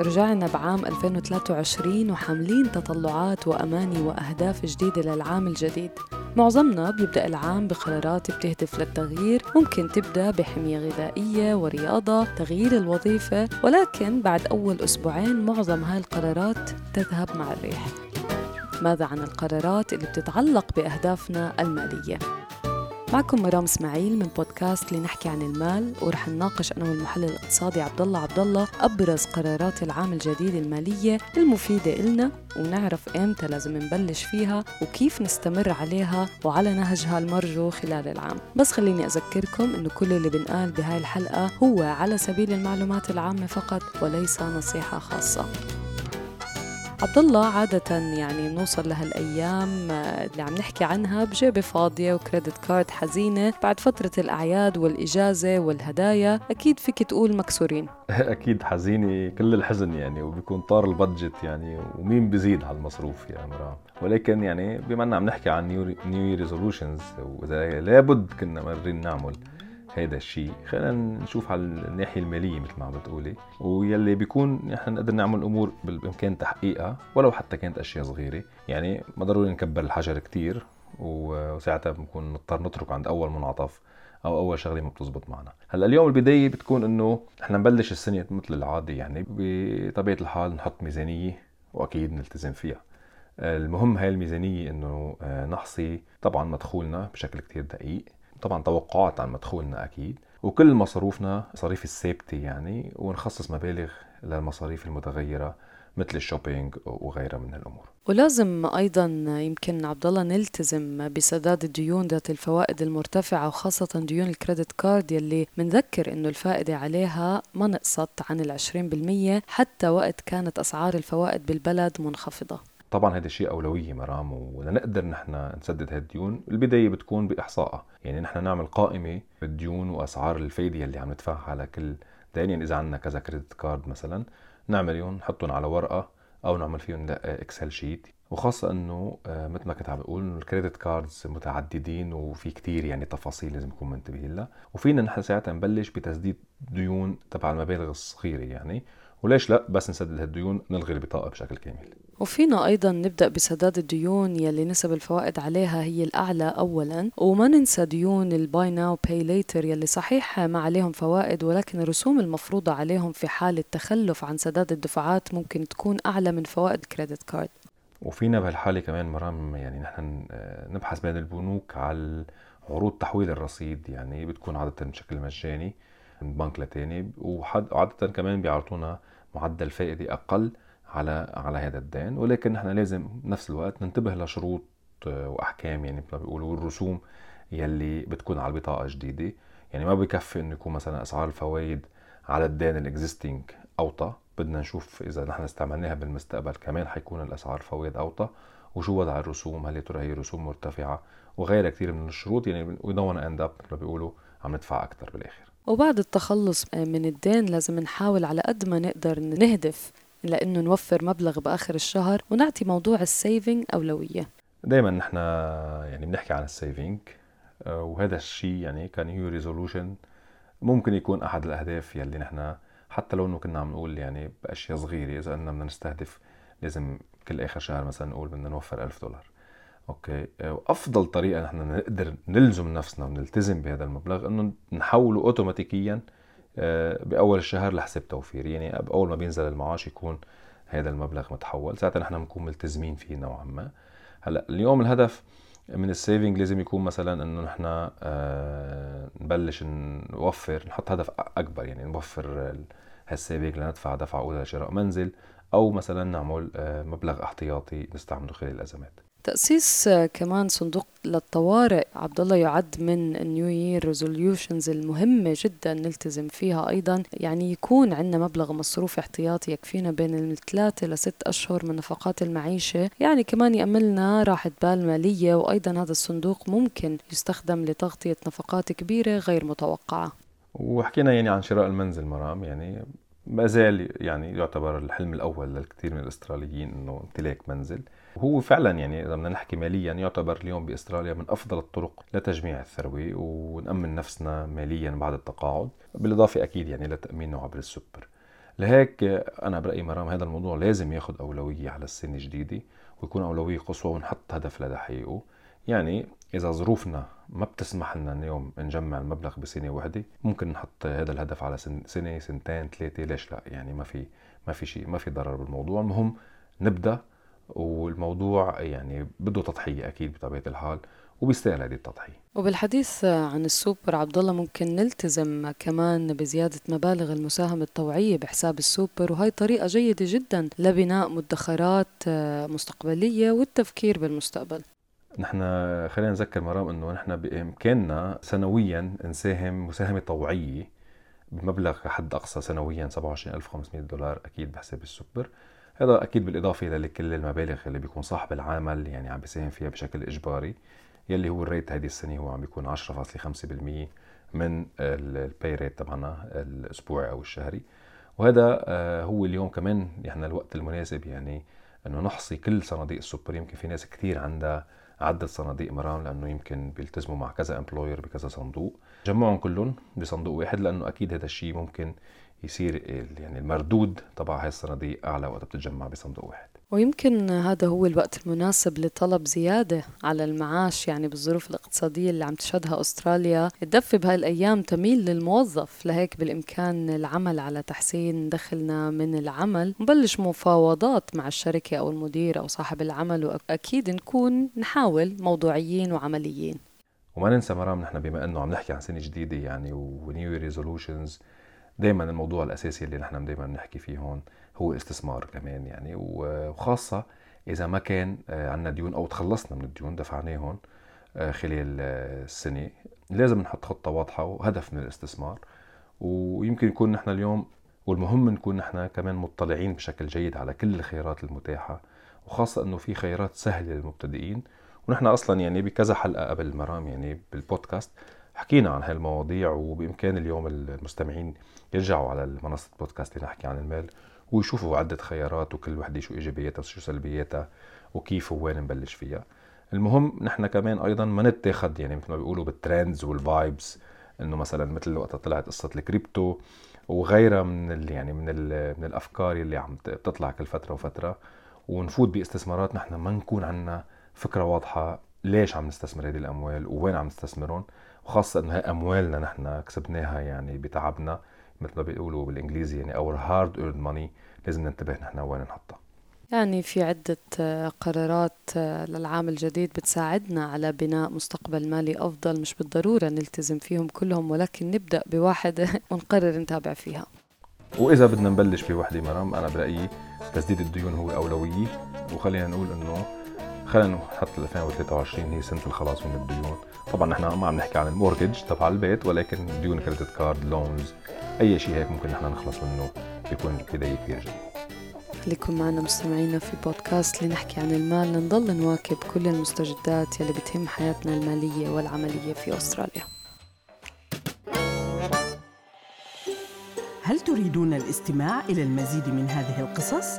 رجعنا بعام 2023 وحاملين تطلعات وأماني وأهداف جديدة للعام الجديد معظمنا بيبدأ العام بقرارات بتهدف للتغيير ممكن تبدأ بحمية غذائية ورياضة تغيير الوظيفة ولكن بعد أول أسبوعين معظم هاي القرارات تذهب مع الريح ماذا عن القرارات اللي بتتعلق بأهدافنا المالية؟ معكم مرام إسماعيل من بودكاست لنحكي عن المال ورح نناقش أنا والمحلل الاقتصادي عبد الله عبد الله أبرز قرارات العام الجديد المالية المفيدة إلنا ونعرف إمتى لازم نبلش فيها وكيف نستمر عليها وعلى نهجها المرجو خلال العام. بس خليني أذكركم إنه كل اللي بنقال بهاي الحلقة هو على سبيل المعلومات العامة فقط وليس نصيحة خاصة. عبد الله عادة يعني نوصل لهالأيام آه، اللي عم نحكي عنها بجيبة فاضية وكريدت كارد حزينة بعد فترة الأعياد والإجازة والهدايا. أكيد فيك تقول مكسورين. أكيد حزينة كل الحزن يعني وبيكون طار ال budget يعني ومين بزيد على المصروف يا مرام ولكن يعني بما أننا عم نحكي عن new resolutions وإذا لابد كنا مرين نعمل هيدا الشيء. خلينا نشوف على الناحية المالية مثل ما عم بتقولي. ويلي بيكون نحن نقدر نعمل امور بالإمكان تحقيقها ولو حتى كانت أشياء صغيرة. يعني ما ضروري نكبر الحجر كتير وساعتها بنكون نضطر نترك عند أول منعطف أو أول شغلة ما بتزبط معنا. هلأ اليوم البداية بتكون إنه نحن نبلش السنة مثل العادي يعني بطبيعة الحال نحط ميزانية وأكيد نلتزم فيها. المهم هاي الميزانية إنه نحصي طبعا مدخولنا بشكل كتير دقيق. طبعا توقعات عن مدخولنا أكيد وكل مصاريفنا مصاريف الثابته يعني ونخصص مبالغ للمصاريف المتغيرة مثل ال shopping وغيرها من الأمور ولازم أيضا يمكن عبد الله نلتزم بسداد الديون ذات الفوائد المرتفعة وخاصة ديون ال credit card يلي بنذكر إنه الفائدة عليها ما نقصت عن ال 20% حتى وقت كانت أسعار الفوائد بالبلد منخفضة. طبعا هذا شيء أولوية مرام ولنقدر نحن نسدد هذه الديون البداية بتكون باحصائها يعني نحن نعمل قائمة بالديون وأسعار الفايدة اللي عم ندفعها على كل دين يعني إذا عندنا كذا credit card مثلا نعملهم نحطهم على ورقة أو نعمل فيهم Excel sheet وخاصة إنه آه، مثل ما كنت عم بقول إنه ال credit cards متعددين وفي كتير يعني تفاصيل لازم نكون منتبهين لها. وفينا نحن ساعتها نبلش بتسديد ديون تبع المبالغ الصغيرة يعني. وليش لا؟ بس نسدد هالديون نلغي البطاقة بشكل كامل. وفينا أيضا نبدأ بسداد الديون يلي نسب الفوائد عليها هي الأعلى أولا وما ننسى ديون ال buy now pay later يلي صحيح ما عليهم فوائد ولكن الرسوم المفروضة عليهم في حال التخلف عن سداد الدفعات ممكن تكون أعلى من فوائد credit card. وفينا بهالحالة كمان مرام يعني نحن نبحث بين البنوك على عروض تحويل الرصيد يعني بتكون عادة بشكل مجاني من بنك لتاني وعادة كمان بيعطونا معدل فائدة أقل على على هذا الدين ولكن نحن لازم بنفس الوقت ننتبه لشروط آه، وأحكام يعني مثل ما بيقولوا الرسوم يلي بتكون على البطاقة جديده يعني ما بكفي إنه يكون مثلا أسعار الفوائد على الدين الاكزيستنج أوطى. بدنا نشوف إذا نحن استعملناها بالمستقبل كمان حيكون الأسعار الفوائد أوطى وشو وضع الرسوم هل ترى هي رسوم مرتفعة وغيرها كثير من الشروط. يعني we don't end up مثل ما بيقولوا عم ندفع أكثر بالآخر. وبعد التخلص من الدين لازم نحاول على قد ما نقدر نهدف لأنه نوفر مبلغ بآخر الشهر ونعطي موضوع ال saving أولوية. دائما نحن يعني بنحكي عن ال saving آه، وهذا الشيء يعني كان هي new resolution ممكن يكون أحد الأهداف يلي نحن حتى لو إنه كنا عم نقول يعني بأشياء صغيرة إذا اننا بدنا نستهدف لازم كل آخر شهر مثلا نقول بدنا نوفر ألف دولار. okay؟ آه، وأفضل طريقة نحن نقدر نلزم نفسنا ونلتزم بهذا المبلغ إنه نحوله اوتوماتيكيا بأول الشهر لحساب توفير. يعني أول ما بينزل المعاش يكون هذا المبلغ متحول. ساعتها نحن بنكون ملتزمين فيه نوعا ما. هلأ اليوم الهدف من ال saving لازم يكون مثلا إنه نحن آه، نبلش نوفر نحط هدف أكبر. يعني نوفر هال saving لندفع دفعه أولى لشراء منزل أو مثلا نعمل آه، مبلغ احتياطي نستعمله خلال الأزمات. تأسيس كمان صندوق للطوارئ عبد الله يعد من ال new year resolutions المهمة جدا نلتزم فيها أيضا. يعني يكون عندنا مبلغ مصروف احتياطي يكفينا بين الثلاثة لست أشهر من نفقات المعيشة. يعني كمان يأمنلنا راحة بال مالية وأيضا هذا الصندوق ممكن يستخدم لتغطية نفقات كبيرة غير متوقعة. وحكينا يعني عن شراء المنزل مرام يعني ما زال يعني يعتبر الحلم الأول للكثير من الأستراليين إنه امتلاك منزل. وهو فعلا يعني إذا بدنا نحكي ماليا يعتبر اليوم بأستراليا من أفضل الطرق لتجميع الثروة ونأمن نفسنا ماليا بعد التقاعد بالإضافة أكيد يعني لتأمينه عبر السوبر. لهيك أنا برأيي مرام هذا الموضوع لازم ياخذ أولوية على السنة الجديدة ويكون أولوية قصوى ونحط هدف لتحقيقه يعني إذا ظروفنا ما بتسمح لنا اليوم نجمع المبلغ بسنة واحدة ممكن نحط هذا الهدف على سنة سنتين ثلاثة ليش لا؟ يعني ما في ما في شيء ما في ضرر بالموضوع. المهم نبدأ والموضوع يعني بده تضحية أكيد بطبيعة الحال وبيستاهل هذه التضحية. وبالحديث عن السوبر عبد الله ممكن نلتزم كمان بزيادة مبالغ المساهمة الطوعية بحساب السوبر وهي طريقة جيدة جدا لبناء مدخرات مستقبلية والتفكير بالمستقبل. نحن خلينا نذكر مرام إنه نحن بإمكاننا سنويا نساهم مساهمة طوعية بمبلغ حد أقصى سنويا 27500 دولار أكيد بحساب السوبر. هذا أكيد بالإضافة لكل المبالغ اللي بيكون صاحب العمل يعني عم بيساهم فيها بشكل إجباري. يلي هو ال rate هذه السنة هو عم بيكون 10.5% من ال pay rate تبعنا الأسبوعي أو الشهري. وهذا آه، هو اليوم كمان نحن الوقت المناسب يعني إنه نحصي كل صناديق السوبر. يمكن في ناس كثير عندها عدة صناديق مرام لأنه يمكن بيلتزموا مع كذا employer بكذا صندوق. جمعهم كلهم بصندوق واحد لأنه أكيد هذا الشيء ممكن يصير يعني المردود تبع هاي الصناديق أعلى وقت بتتجمع بصندوق واحد. ويمكن هذا هو الوقت المناسب لطلب زيادة على المعاش يعني بالظروف الاقتصادية اللي عم تشهدها أستراليا. الدفة بهاي الأيام تميل للموظف لهيك بالإمكان العمل على تحسين دخلنا من العمل. نبلش مفاوضات مع الشركة أو المدير أو صاحب العمل وأكيد نكون نحاول موضوعيين وعمليين. وما ننسى مرام نحن بما أنه عم نحكي عن سنه جديدة يعني و new resolutions دائما الموضوع الأساسي اللي نحن دائما بنحكي فيه هون هو الاستثمار كمان يعني. وخاصة إذا ما كان آه، عندنا ديون أو تخلصنا من الديون دفعناهم آه، خلال آه، السنة لازم نحط خطة واضحة وهدف من الاستثمار. ويمكن يكون نحن اليوم والمهم نكون نحن كمان مطلعين بشكل جيد على كل الخيارات المتاحة. وخاصة إنه في خيارات سهلة للمبتدئين. ونحن أصلا يعني بكذا حلقة قبل مرام يعني بالبودكاست حكينا عن هالمواضيع وبإمكان اليوم المستمعين يرجعوا على منصه البودكاست اللي نحكي عن المال ويشوفوا عدة خيارات وكل وحدة شو إيجابياتها وشو سلبياتها وكيف وين نبلش فيها. المهم نحن كمان أيضا ما نتاخد يعني مثل ما بيقولوا بال trends وال vibes إنه مثلا مثل وقت طلعت قصة الكريبتو وغيرها من ال يعني من ال من الأفكار اللي عم تطلع كل فترة وفترة ونفوت بإستثمارات نحن ما نكون عندنا فكرة واضحة ليش عم نستثمر هذه الأموال ووين عم نستثمرهم؟ وخاصة انه هي أموالنا نحن كسبناها يعني بتعبنا مثل ما بيقولوا بالإنجليزي يعني our hard earned money لازم ننتبه نحن وين نحطها يعني في عدة آه، قرارات آه، للعام الجديد بتساعدنا على بناء مستقبل مالي أفضل مش بالضرورة نلتزم فيهم كلهم ولكن نبدأ بواحدة ونقرر نتابع فيها. وإذا بدنا نبلش بوحدة مرام أنا برأيي تسديد الديون هو أولوية وخلينا نقول إنه خلينا نحط 2023 هي سنة الخلاص من الديون. طبعا نحن ما عم نحكي عن ال mortgage تبع البيت ولكن ديون credit card loans أي شيء هيك ممكن نحن نخلص منه بيكون بداية كثير جيده خليكم معنا مستمعينا في بودكاست لنحكي عن المال لنضل نواكب كل المستجدات يلي بتهم حياتنا المالية والعملية في أستراليا. هل تريدون الاستماع إلى المزيد من هذه القصص؟